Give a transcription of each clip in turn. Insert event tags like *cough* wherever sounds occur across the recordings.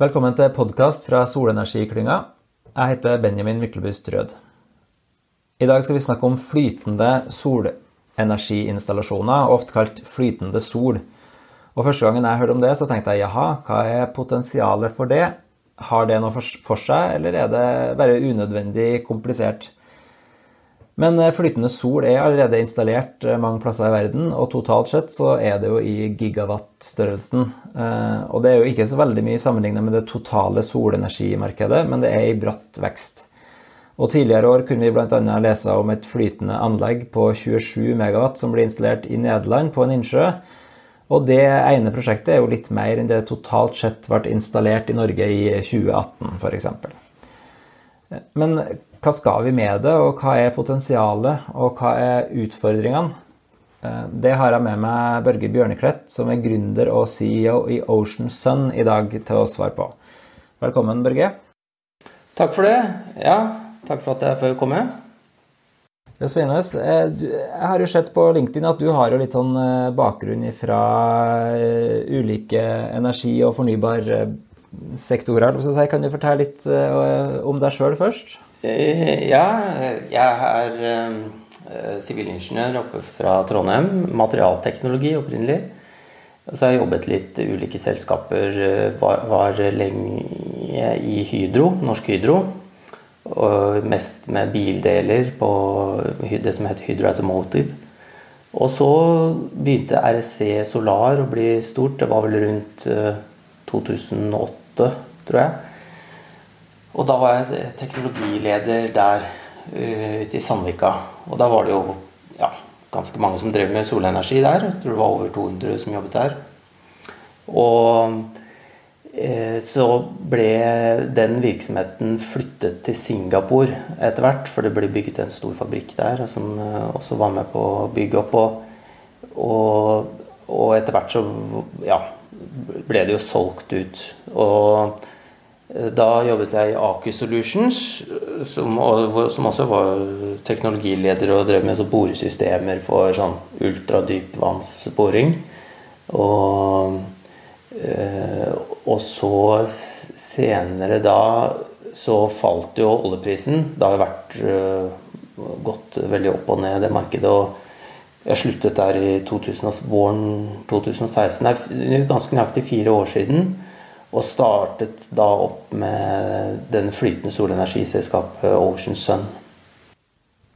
Velkommen til podkast fra Solenergiklynga. Jeg heter Benjamin Myklebust Rød. I dag skal vi snakke om flytende solenergiinstallasjoner, ofte kalt flytende sol. Og Første gangen jeg hørte om det, så tenkte jeg jaha, hva er potensialet for det? Har det noe for seg, eller er det bare unødvendig komplisert? Men eh, flytende sol er allerede installert eh, mange plasser i verden, og totalt sett så er det jo i gigawatt-størrelsen. Eh, og det er jo ikke så veldig mye sammenlignet med det totale solenergimarkedet, men det er i bratt vekst. Og Tidligere år kunne vi bl.a. lese om et flytende anlegg på 27 megawatt som ble installert i Nederland på en innsjø. Og det ene prosjektet er jo litt mer enn det totalt sett ble installert i Norge i 2018 f.eks. Men hva skal vi med det, og hva er potensialet, og hva er utfordringene? Eh, det har jeg med meg Børge Bjørneklett, som er gründer og CEO i Ocean Sun, i dag til å svare på. Velkommen, Børge. Takk for det. Ja, takk for at jeg får komme. Det er spennende. Eh, jeg har jo sett på LinkedIn at du har jo litt sånn eh, bakgrunn fra ulike energi- og fornybarsektorer. Kan du fortelle litt om deg sjøl først? Eh, ja, jeg er eh, sivilingeniør oppe fra Trondheim. Materialteknologi opprinnelig. Så har jeg jobbet litt ulike selskaper. Eh, var, lenge i Hydro, Norsk Hydro. Og mest med bildeler på det som heter Hydro Automotive. Og så begynte RSC Solar å bli stort. Det var vel rundt 2008, tror jeg. Og da var jeg teknologileder der uh, ute i Sandvika. Og da var det jo ja, ganske mange som drev med solenergi der. Jeg tror det var over 200 som jobbet der. Og uh, så ble den virksomheten flyttet til Singapore etter hvert, for det ble bygget en stor fabrikk der som uh, også var med på å bygge opp. Og, og etter hvert så ja, ble det jo solgt ut. Og da jobbet jeg i Aker Solutions, som, som, også var teknologileder og drev med boresystemer for sånn ultradypvannsboring. Og, eh, og så senere da så falt jo oljeprisen. Det har vært eh, gått veldig opp og ned, det markedet. og jeg sluttet der i 2000, våren 2016. Det er ganske nøyaktig fire år siden. Og startet da opp med den flytende solenergiselskapet Ocean Sun.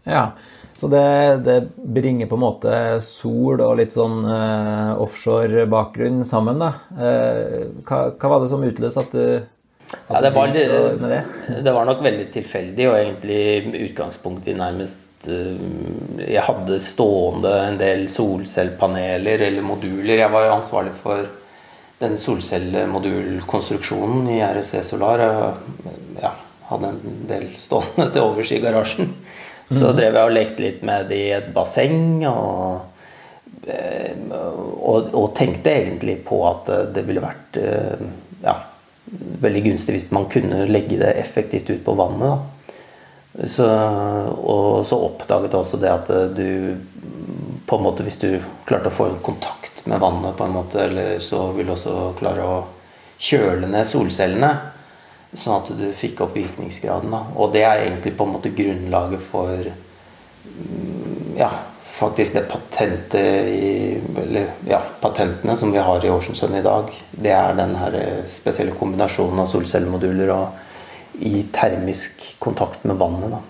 Ja, så det, det, bringer på en måte sol og litt sånn uh, offshore-bakgrunn sammen, da. Uh, hva, hva, var det som utløste at du ja, det, var, det, det? det var nok veldig tilfeldig, og egentlig utgangspunkt i nærmest Jeg hadde stående en del solcellepaneler eller moduler. Jeg var jo ansvarlig for den solcellemodulkonstruksjonen i RSC Solar ja, hadde en del stående til overs i garasjen. Så mhm. drev jeg og lekte litt med det i et basseng. Og, eh, og, og, tenkte egentlig på at det ville vært eh, ja, veldig gunstig hvis man kunne legge det effektivt ut på vannet. Så, og så oppdaget jeg også det at du på en måte Hvis du klarte å få kontakt med vannet, på en måte, eller så vil du også klare å kjøle ned solcellene. Sånn at du fikk opp virkningsgraden. Da. Og det er egentlig på en måte grunnlaget for mm, ja, faktisk det patentet i, eller, ja, patentene som vi har i Ocean i dag. Det er den her spesielle kombinasjonen av solcellemoduler og i termisk kontakt med vannet. Da.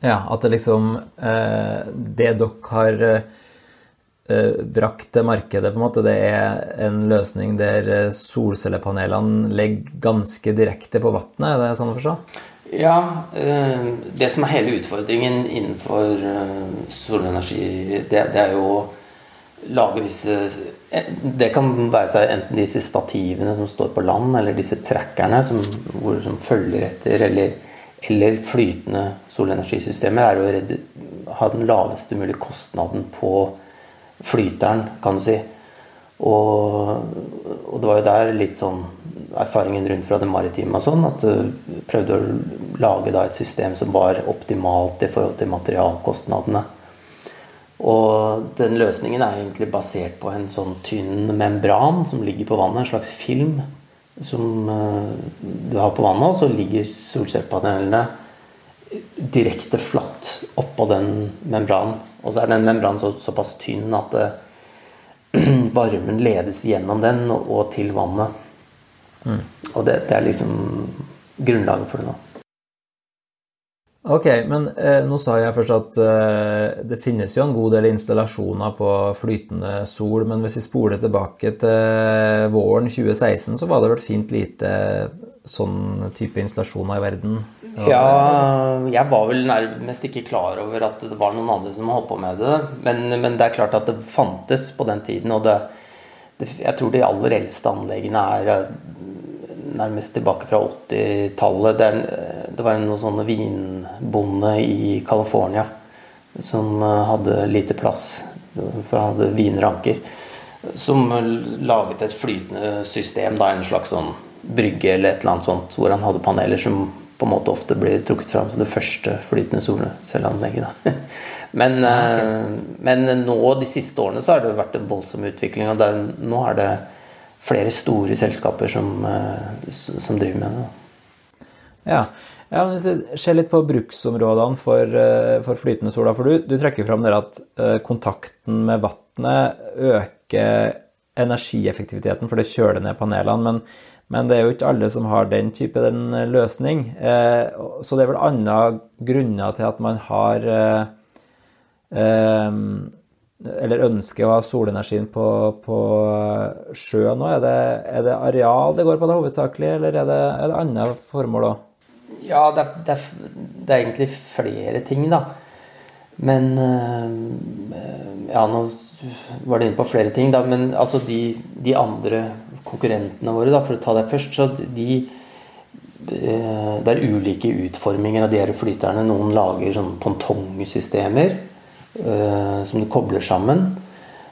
Ja, at det liksom eh, Det dere har Eh, brakt til markedet, på en måte, det er en løsning der eh, solcellepanelene ligger ganske direkte på vannet? Er det sånn å forstå? Ja. Eh, det som er hele utfordringen innenfor solenergi, det, det er jo lage disse Det kan være seg enten disse stativene som står på land, eller disse trackerne som, hvor, som følger etter, eller, eller flytende solenergisystemer, er å redde, ha den laveste mulige kostnaden på flyteren, kan du si. Og, og, det var jo der litt sånn erfaringen rundt fra det maritime og sånn, at du prøvde å lage da et system som var optimalt i forhold til materialkostnadene. Og den løsningen er egentlig basert på en sånn tynn membran som ligger på vannet, en slags film, som du har på vannet, og så ligger solcellepanelene direkte flatt oppå den membranen. Og så er den membranen så, såpass tynn at det, *clears throat* varmen ledes gjennom den og til vannet. Mm. Og det, det, er liksom grunnlaget for det nå. Ok, men eh, nå sa jeg først at eh, det finnes jo en god del installasjoner på flytende sol, men hvis vi spoler tilbake til våren 2016, så var det vel fint lite sånn type installasjoner i verden? Ja, jeg var vel nærmest ikke klar over at det var noen andre som holdt på med det. Men, men det er klart at det fantes på den tiden, og det, det, jeg tror de aller eldste anleggene er nærmest tilbake fra 80-tallet. Det, det, var noen sånne vinbonde i California som eh, hadde lite plass, for hadde vinranker. Som laget et flytende system, da, en slags sånn brygge eller et eller annet sånt, hvor han hadde paneler som på en måte ofte blir trukket fram som det første flytende solcelleanlegget. *laughs* Men, okay. Eh, men, nå de siste årene så har det vært en voldsom utvikling. og der, Nå er det flere store selskaper som, eh, som driver med det. Ja. ja hvis vi ser litt på bruksområdene for, eh, for flytende sola, for du, du trekker fram der at eh, kontakten med vannet øker energieffektiviteten, for det kjøler ned panelene. Men, men, det er jo ikke alle som har den type den løsning. Så det er vel andre grunner til at man har eller ønsker å ha solenergien på, på sjø nå? Er det, er det, areal det går på det hovedsakelig, eller er det, er det andre formål òg? Ja, det er, det, er, det egentlig flere ting, da. Men eh, Ja, nå var du inne på flere ting, da. Men altså de, de, andre konkurrentene våre, da, for å ta det først, så de eh, Det er ulike utforminger av de her flyterne. Noen lager sånn pongtongsystemer som de kobler sammen.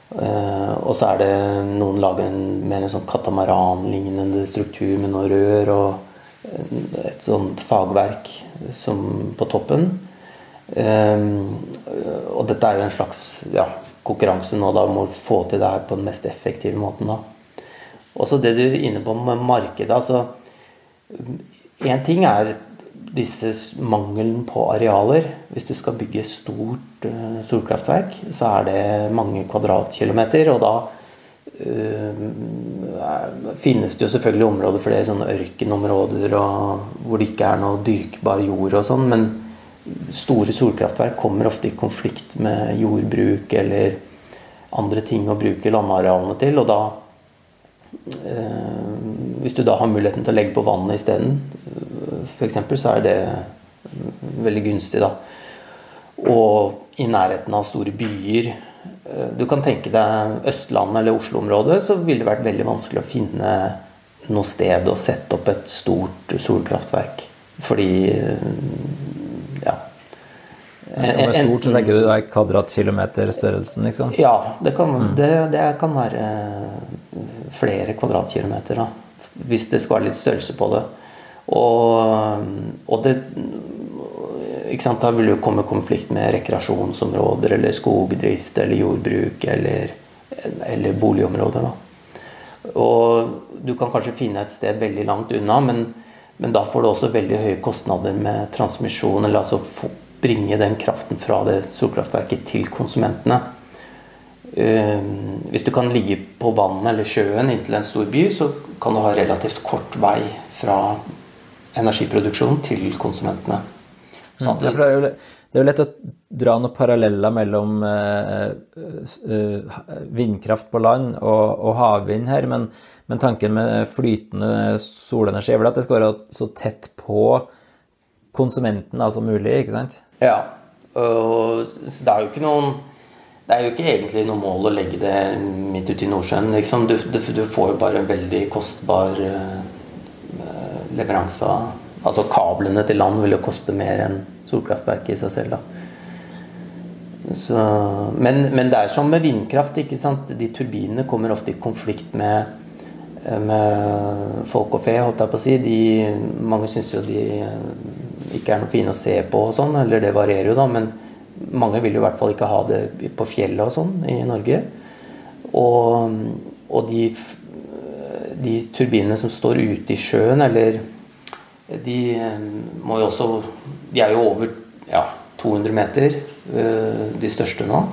Uh, og så er det noen lager en mer en sånn katamaran-lignende struktur med noe rør og et sånt fagverk som, på toppen. Og dette er jo en slags ja, konkurranse nå da må få til det her på den mest effektive måten. da. Også det du er inne på med markedet. altså Én ting er disse mangelen på arealer. Hvis du skal bygge stort uh, solkraftverk, så er det mange kvadratkilometer. Og da øh, finnes det jo selvfølgelig områder for det, sånne ørkenområder og, hvor det ikke er noe dyrkbar jord og sånn. Men store solkraftverk kommer ofte i konflikt med jordbruk eller andre ting å bruke landarealene til. og da uh, hvis du da har muligheten til å legge på vannet isteden, f.eks., så er det veldig gunstig. da. Og i nærheten av store byer. Eh, du kan tenke deg Østlandet eller Oslo-området, så ville det vært veldig vanskelig å finne noe sted å sette opp et stort solkraftverk. Fordi eh, ja. Når det er stort, så tenker du det er kvadratkilometerstørrelsen, liksom? Ja, det kan, mm. det, det kan, være flere kvadratkilometer, da. Hvis det skal være litt størrelse på det. Og, og det sant, Da vil det komme konflikt med rekreasjonsområder eller skogdrift eller jordbruk eller, eller boligområder. Da. Og du kan kanskje finne et sted veldig langt unna, men, men da får du også veldig høye kostnader med transmisjon, eller altså bringe den kraften fra det solkraftverket til konsumentene. Hvis du kan ligge på vannet eller sjøen inntil en stor by, så kan du ha relativt kort vei fra energiproduksjon til konsumentene. Sånn mm, det, er jo, det, er jo, lett å dra noen paralleller mellom eh, eh, vindkraft på land og, og havvind her, men, men, tanken med flytende solenergi er vel at det skal være så tett på konsumenten som mulig, ikke sant? Ja. Og, så det er jo ikke noen det er jo ikke egentlig noe mål å legge det midt ute i Nordsjøen. Liksom. Du, du, du, får jo bare en veldig kostbar uh, leveranse av Altså kablene til land vil jo koste mer enn solkraftverket i seg selv. Så, men, men, det er som med vindkraft. ikke sant? De turbinene kommer ofte i konflikt med, med folk og fe, holdt jeg på å si. De, mange syns jo de ikke er noe fine å se på og sånn, eller det varierer jo, da. Men mange vil jo i hvert fall ikke ha det på fjellet og sånn i Norge. Og, og de de turbinene som står ute i sjøen, eller de må jo også De er jo over ja, 200 meter, de største nå.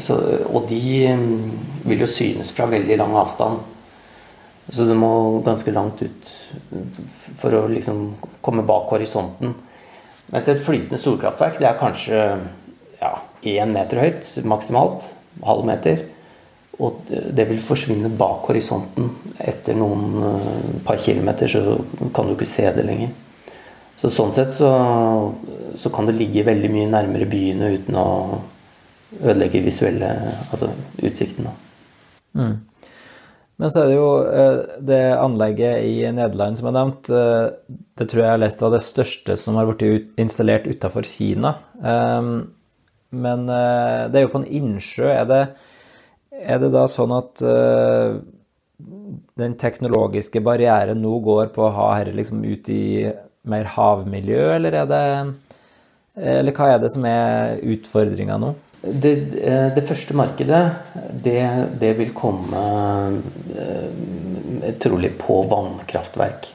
Så, og de vil jo synes fra veldig lang avstand. Så du må ganske langt ut for å liksom komme bak horisonten. Mens et flytende solkraftverk det er kanskje ja, én meter høyt maksimalt. Halv meter. Og det vil forsvinne bak horisonten. Etter noen uh, par kilometer så kan du ikke se det lenger. Så sånn sett så, så kan det ligge veldig mye nærmere byene uten å ødelegge visuelle Altså utsikten. Mm. Men så er det jo eh, det anlegget i Nederland som er nevnt. Eh, det tror jeg jeg leste var det største som har blitt installert utafor Kina. Ehm, men eh, det er jo på en innsjø. Er det, er det da sånn at den teknologiske barrieren nå går på å ha dette liksom ut i mer havmiljø, eller er det Eller hva er det som er utfordringa nå? Det, eh, det, første markedet, det, det vil komme eh, trolig på vannkraftverk.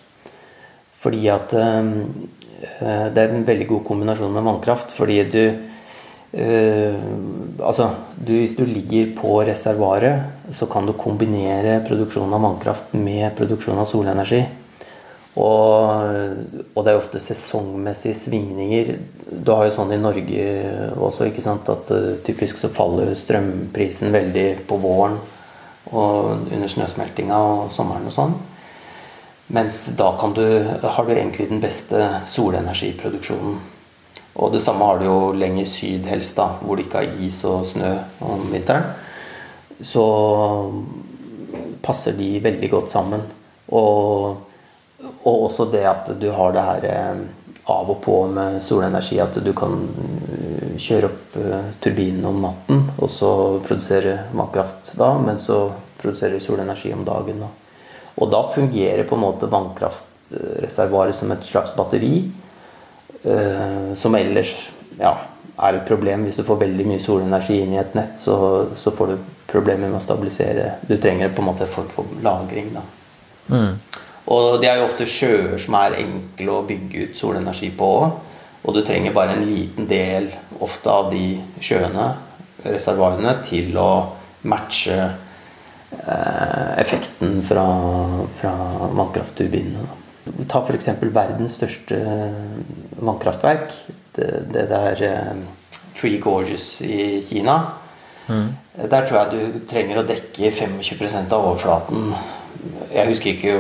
Fordi at eh, det er en veldig god kombinasjon med vannkraft. Fordi du Altså, du, hvis du ligger på reservoaret, så kan du kombinere produksjon av vannkraft med produksjon av solenergi. Og, og, det er ofte sesongmessige svingninger. Du har jo sånn i Norge også, ikke sant, at uh, typisk så faller strømprisen veldig på våren og under snøsmeltinga og sommeren og sånn. Mens da du, har du egentlig den beste solenergiproduksjonen. Og det samme har du jo lenger syd helst, da, hvor det ikke har is og snø om vinteren. Så passer de veldig godt sammen. Og og også det at du har det her eh, av og på med solenergi. At du kan eh, kjøre opp eh, turbinen om natten og så produsere vannkraft da, men så produserer du solenergi om dagen. Da. Og da fungerer på en måte vannkraftreservoaret som et slags batteri. Som ellers ja, er et problem. Hvis du får veldig mye solenergi inn i et nett, så, så får du problemer med å stabilisere. Du trenger på en måte en form for lagring. da. Mm. Og det er jo ofte sjøer som er enkle å bygge ut solenergi på òg. Og du trenger bare en liten del ofte av de sjøene, reservoarene, til å matche eh, effekten fra, fra vannkraftturbinene. Ta f.eks. verdens største vannkraftverk. Det, det der eh, Tree Gorges i Kina. Mm. Der tror jeg du trenger å dekke 25% av overflaten jeg husker ikke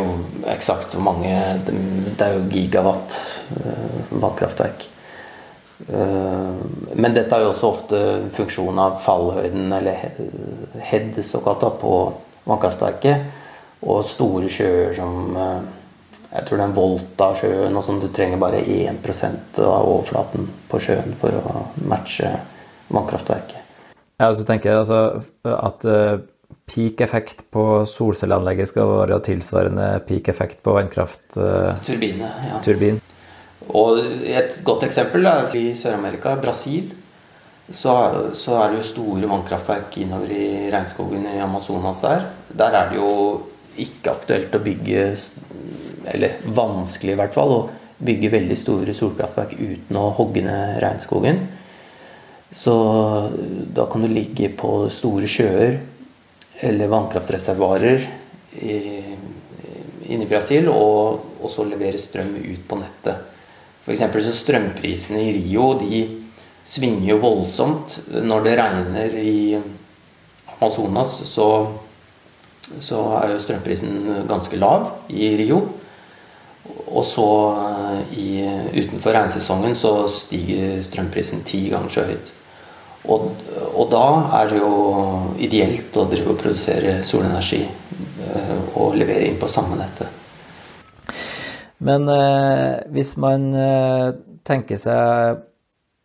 eksakt hvor mange Det er jo gigawatt uh, vannkraftverk. Uh, men dette er jo også ofte funksjon av fallhøyden, eller head såkalt, på vannkraftverket. Og store sjøer som Jeg tror det er en Volta-sjøen og sånn. Du trenger bare 1% av overflaten på sjøen for å matche vannkraftverket. Ja, så tenker jeg altså at peak-effekt på solcelleanlegget skal være tilsvarende peak-effekt på vannkraft... Turbine, ja. Og et godt eksempel er i Sør-Amerika, Brasil. Så, så, er det jo store vannkraftverk innover i regnskogen i Amazonas der. Der er det jo ikke aktuelt å bygge, eller vanskelig i hvert fall, å bygge veldig store solkraftverk uten å hogge ned regnskogen. Så da kan du ligge på store sjøer eller vannkraftreservoarer inne i Brasil, og også levere strøm ut på nettet. F.eks. så strømprisene i Rio de svinger jo voldsomt. Når det regner i Amazonas, så, så er jo strømprisen ganske lav i Rio. Og så i, utenfor regnsesongen så stiger strømprisen ti ganger så høyt. Og, og, da er det jo ideelt å drive og produsere solenergi eh, og levere inn på samme nettet. Men eh, hvis man eh, tenker seg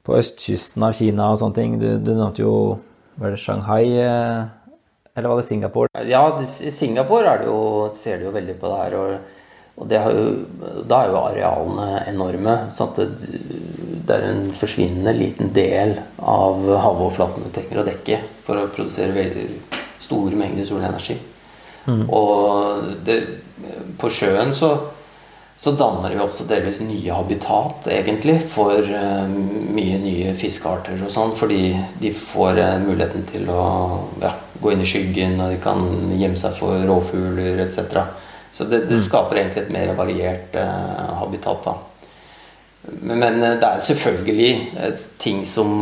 på østkysten av Kina og sånne ting Du, du nevnte jo Var det Shanghai, eh, eller var det Singapore? Ja, i Singapore det jo, ser du jo veldig på det her. og og jo, da er jo arealene enorme. sånn at det, er en forsvinnende liten del av havoverflaten du trenger å dekke for å produsere veldig store mengder solenergi. Mm. Og det, på sjøen så, så danner det jo også delvis nye habitat, egentlig, for uh, mye nye fiskearter og sånn. Fordi de får uh, muligheten til å ja, gå inn i skyggen, og de kan gjemme seg for rovfugler etc. Så det, det, mm. skaper egentlig et mer variert eh, habitat. da. Men det er selvfølgelig ting som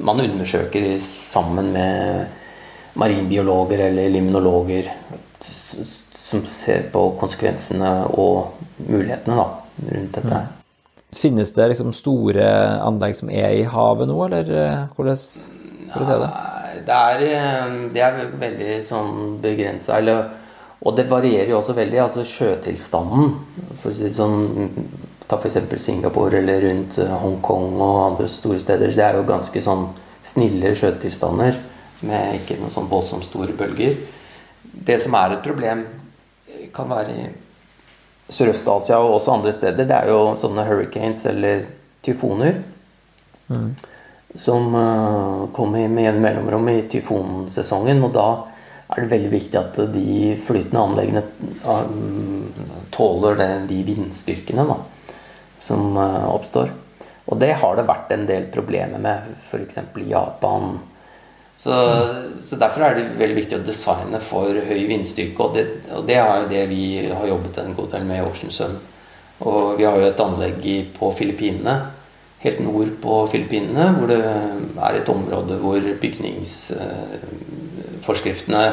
man undersøker sammen med marinbiologer eller limnologer som ser på konsekvensene og mulighetene da, rundt dette. Mm. Finnes det liksom store anlegg som er i havet nå, eller eh, hvordan, hvordan er det? Det er, eh, det er veldig sånn begrensa. Og det varierer jo også veldig. altså Sjøtilstanden, for å si det sånn Ta f.eks. Singapore eller rundt eh, Hongkong og andre store steder. Det er jo ganske sånn snille sjøtilstander med ikke noen sånn voldsomt store bølger. Det som er et problem, kan være i Sørøst-Asia og også andre steder, det er jo sånne hurricanes eller tyfoner. Mm. Som uh, kommer med jevne mellomrom i tyfonsesongen. Og da er det veldig viktig at de flytende anleggene uh, tåler det, de vindstyrkene da, som uh, oppstår. Og det har det vært en del problemer med, f.eks. i Japan så, så, Derfor er det veldig viktig å designe for høy vindstyrke. Og det, og det er det vi har jobbet en god del med i Ocean Sun. Og vi har jo et anlegg på Filippinene, helt nord på Filippinene, hvor det er et område hvor bygningsforskriftene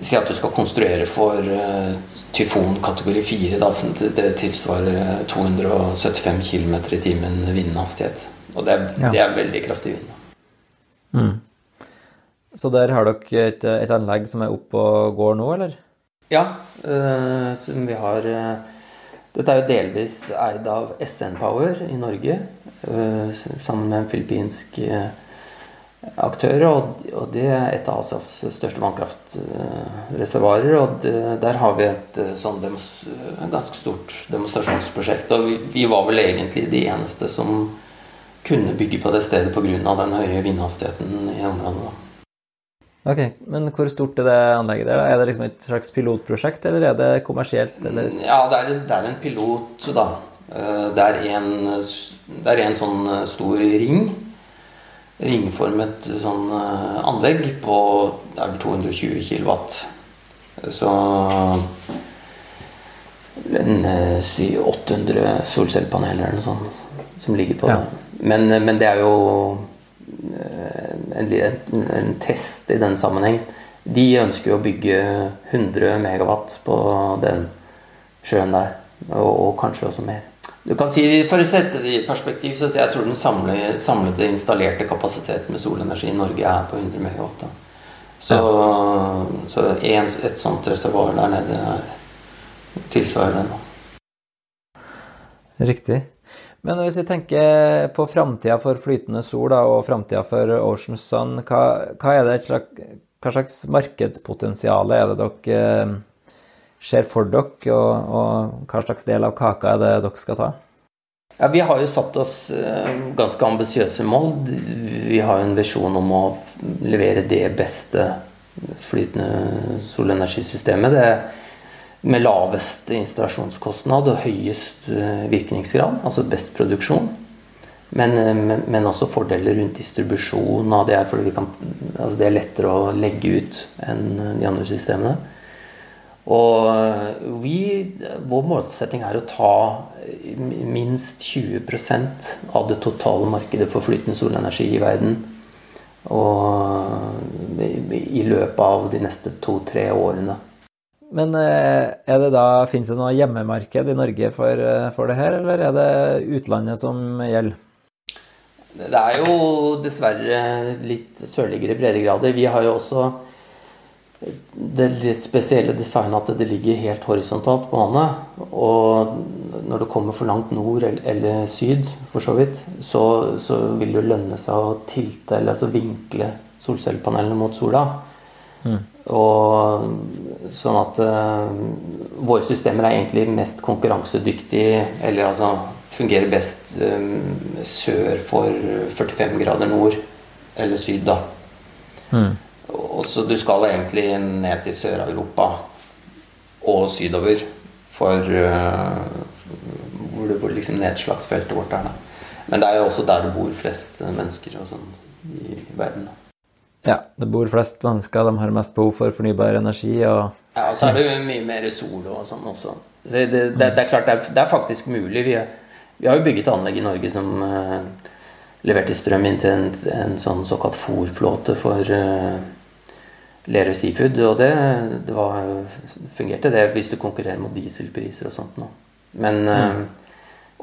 sier at du skal konstruere for uh, tyfon kategori 4, da, som det, tilsvarer 275 km i timen vindhastighet. Og det er, ja. det er veldig kraftig vind. Mm. Så der har dere et, et anlegg som er oppe og går nå, eller? Ja, uh, som vi har uh, Dette er jo delvis eid av SN Power i Norge, uh, sammen med en filippinsk aktør. Og, det er et av Asias største vannkraftreservoarer. Og der har vi et sånn demos, ganske stort demonstrasjonsprosjekt. Og vi, vi, var vel egentlig de eneste som kunne bygge på det stedet pga. den høye vindhastigheten i området. Ok, Men hvor stort er det anlegget der? Er det liksom et slags pilotprosjekt, eller er det kommersielt? Eller? Ja, det er, det er, en pilot, da. Eh, det er en, det er en sånn eh, stor ring. Ringformet sånn eh, anlegg på det er 220 kW. Så en 800 solcellepaneler eller noe sånt som ligger på ja. Men, men det er jo en, en, test i den sammenheng. De ønsker jo å bygge 100 megawatt på den sjøen der, og, og kanskje også mer. Du kan si, For å sette det i perspektiv, så jeg tror den samlede, samlede installerte kapasiteten med solenergi i Norge er på 100 megawatt. Da. Så, ja. så en, et sånt reservoar der nede er, tilsvarer den. Riktig. Men hvis vi tenker på framtida for flytende sol da, og framtida for Ocean Sun, hva, hva, det hva slags markedspotensial er det dere eh, ser for dere, og, og, hva slags del av kaka er det dere skal ta? Ja, Vi har jo satt oss eh, ganske ambisiøse mål. Vi har jo en visjon om å levere det beste flytende solenergisystemet. Det med lavest installasjonskostnad og høyest eh, virkningsgrad, altså best produksjon. Men, men, men også fordeler rundt distribusjon av det, her, fordi kan, altså det er lettere å legge ut enn de andre systemene. Og eh, vi, vår målsetting er å ta minst 20% av det totale markedet for flytende solenergi i verden. Og i løpet av de neste to-tre årene. Men eh, er det da, finnes det noe hjemmemarked i Norge for, eh, for det her, eller er det utlandet som gjelder? Det er jo dessverre litt sørligere breddegrader. Vi har jo også det litt spesielle designet at det ligger helt horisontalt på vannet. Og når det kommer for langt nord eller, syd, for så vidt, så, så vil det lønne seg å tilte, eller altså vinkle solcellepanelene mot sola. Mm. Og sånn at uh, våre systemer er egentlig mest konkurransedyktige, eller altså fungerer best um, sør for 45 grader nord eller syd, da. Mm. Og så du skal egentlig ned til Sør-Europa og sydover for uh, hvor, det, hvor liksom nedslagsfeltet vårt er. Da. Men det er jo også der det bor flest mennesker og sånn i verden. Da. Ja, det bor flest mennesker, de har mest behov for fornybar energi. Og... Ja, og så er det jo mye mer sol og sånn også. Så det, det, det, er klart, det er, det er faktisk mulig. Vi, vi, har jo bygget anlegg i Norge som uh, leverte strøm inn til en, en sånn såkalt fòrflåte for uh, Lerøy Seafood. Og det, det var, fungerte, det, hvis du konkurrerer mot dieselpriser og sånt nå. Men uh,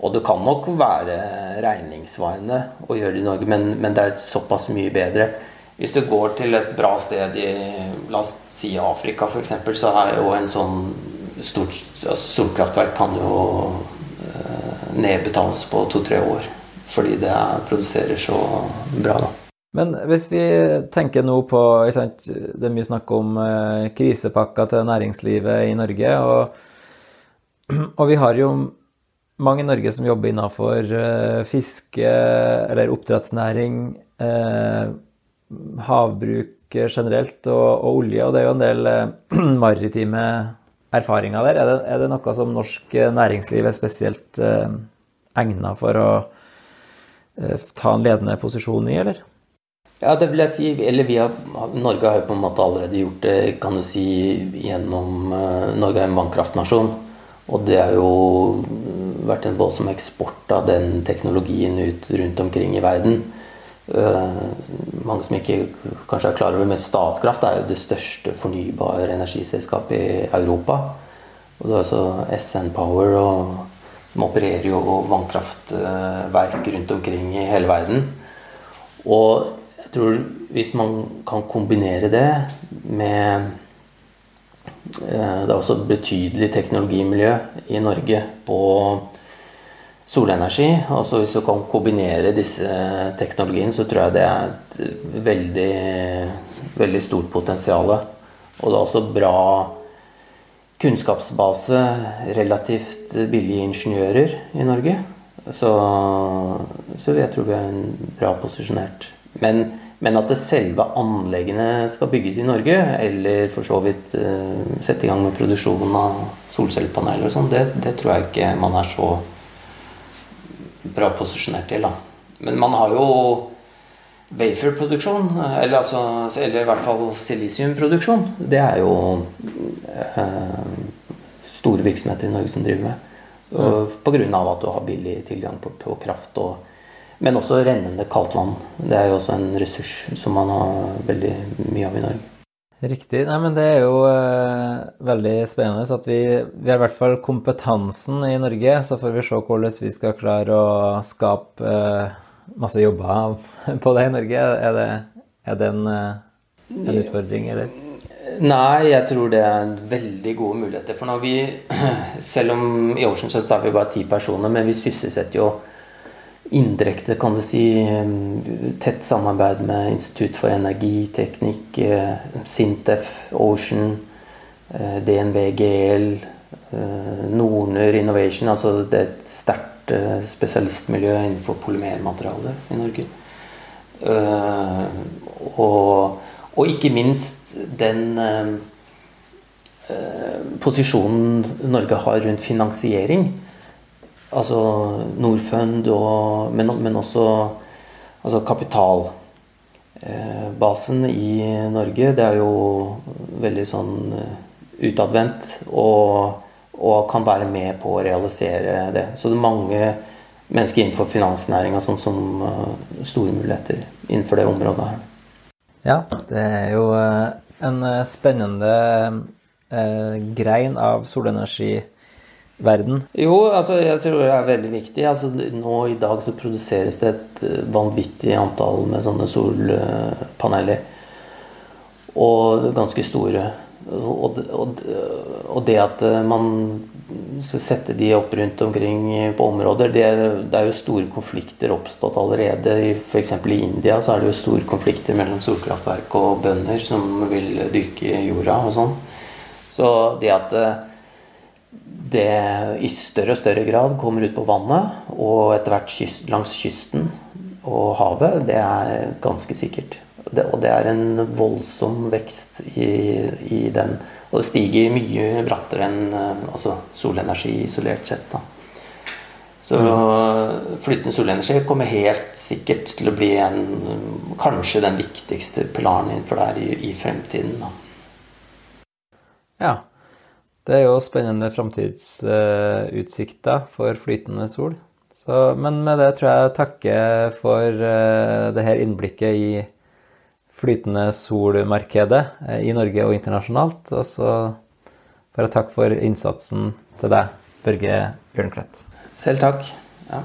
Og det kan nok være regningssvarende å gjøre det i Norge, men, men det er såpass mye bedre hvis du går til et bra sted i la oss si Afrika f.eks., så er jo en sånn stort altså solkraftverk kan jo eh, nedbetales på to-tre år. Fordi det produserer så bra, da. Men hvis vi tenker nå på sant, Det er mye snakk om eh, krisepakker til næringslivet i Norge. Og, og, vi har jo mange i Norge som jobber innenfor eh, fiske eller oppdrettsnæring. Eh, havbruk generelt og, og, olje, og det er jo en del eh, *clears throat* maritime erfaringer der. Er det, er det, noe som norsk næringsliv er spesielt eh, egna for å eh, ta en ledende posisjon i, eller? Ja, det vil jeg si. Eller vi har, Norge har jo på en måte allerede gjort det kan du si, gjennom Norge er en vannkraftnasjon. Og det har jo vært en voldsom eksport av den teknologien ut rundt omkring i verden. Eh, mange som ikke kanskje er klar over, men Statkraft er jo det største fornybare energiselskapet i Europa. Og det er også SN Power, og de opererer jo vannkraftverk rundt omkring i hele verden. Og jeg tror hvis man kan kombinere det med eh, Det er også et betydelig teknologimiljø i Norge på solenergi. Altså hvis du kan kombinere disse teknologiene, så tror jeg det er et veldig, veldig stort potensial. Og det er også bra kunnskapsbase, relativt billige ingeniører i Norge. Så, så jeg tror vi er bra posisjonert. Men, men, at det selve anleggene skal bygges i Norge, eller for så vidt uh, sette i gang med produksjon av solcellepaneler og sånn, det, det tror jeg ikke man er så bra posisjonert til. Da. Men man har jo waferproduksjon, eller, altså, eller i hvert fall silisiumproduksjon. Det er jo eh, store virksomheter i Norge som driver med. Mm. Pga. at du har billig tilgang på, på kraft, og, men også rennende kaldt vann. Det er jo også en ressurs som man har veldig mye av i Norge. Riktig. Nei, men det er jo uh, veldig spennende at vi, vi, har i hvert fall kompetansen i Norge. Så får vi se hvordan vi skal klare å skape uh, masse jobber på det i Norge. Er det, er det en, uh, en, utfordring, eller? Nei, jeg tror det er veldig gode muligheter. For når vi, *clears throat* selv om i Ocean så er vi bare ti personer, men vi sysselsetter jo indirekte, kan du si, tett samarbeid med Institutt for energiteknikk, eh, Sintef, Ocean, eh, DNV GL, eh, Norner Innovation. Altså det er et sterkt spesialistmiljø innenfor polymermaterialer i Norge. Og, og ikke minst den posisjonen Norge har rundt finansiering altså Norfund, og, men, men, også altså kapitalbasen i Norge. Det er jo veldig sånn eh, utadvendt og, og, kan være med på å realisere det. Så det er mange mennesker innenfor finansnæringa sånn som uh, store muligheter innenfor det området her. Ja, det er jo en spennende eh, grein av solenergi verden? Jo, altså jeg tror det er veldig viktig. Altså, nå i dag så produseres det et eh, vanvittig antall med sånne solpaneler. Og ganske store. Og, og, og, det at eh, man skal sette de opp rundt omkring på områder Det, det er jo store konflikter oppstått allerede. F.eks. i India så er det jo store konflikter mellom solkraftverk og bønder som vil dyrke jorda og sånn. Så det at eh, det i større og større grad kommer ut på vannet og etter hvert kyst, langs kysten og havet, det er ganske sikkert. det, og det er en voldsom vekst i, i, den. Og det stiger mye brattere enn altså solenergi isolert sett. da. Så flytende solenergi kommer helt sikkert til å bli en, kanskje den viktigste pilaren innenfor det her i, i fremtiden. Da. Ja. Det er jo spennende framtidsutsikter for flytende sol. Så, men med det tror jeg jeg takker for uh, det her innblikket i flytende solmarkedet uh, i Norge og internasjonalt. Og så får jeg takke for innsatsen til deg, Børge Bjørnklett. Selv takk. Ja.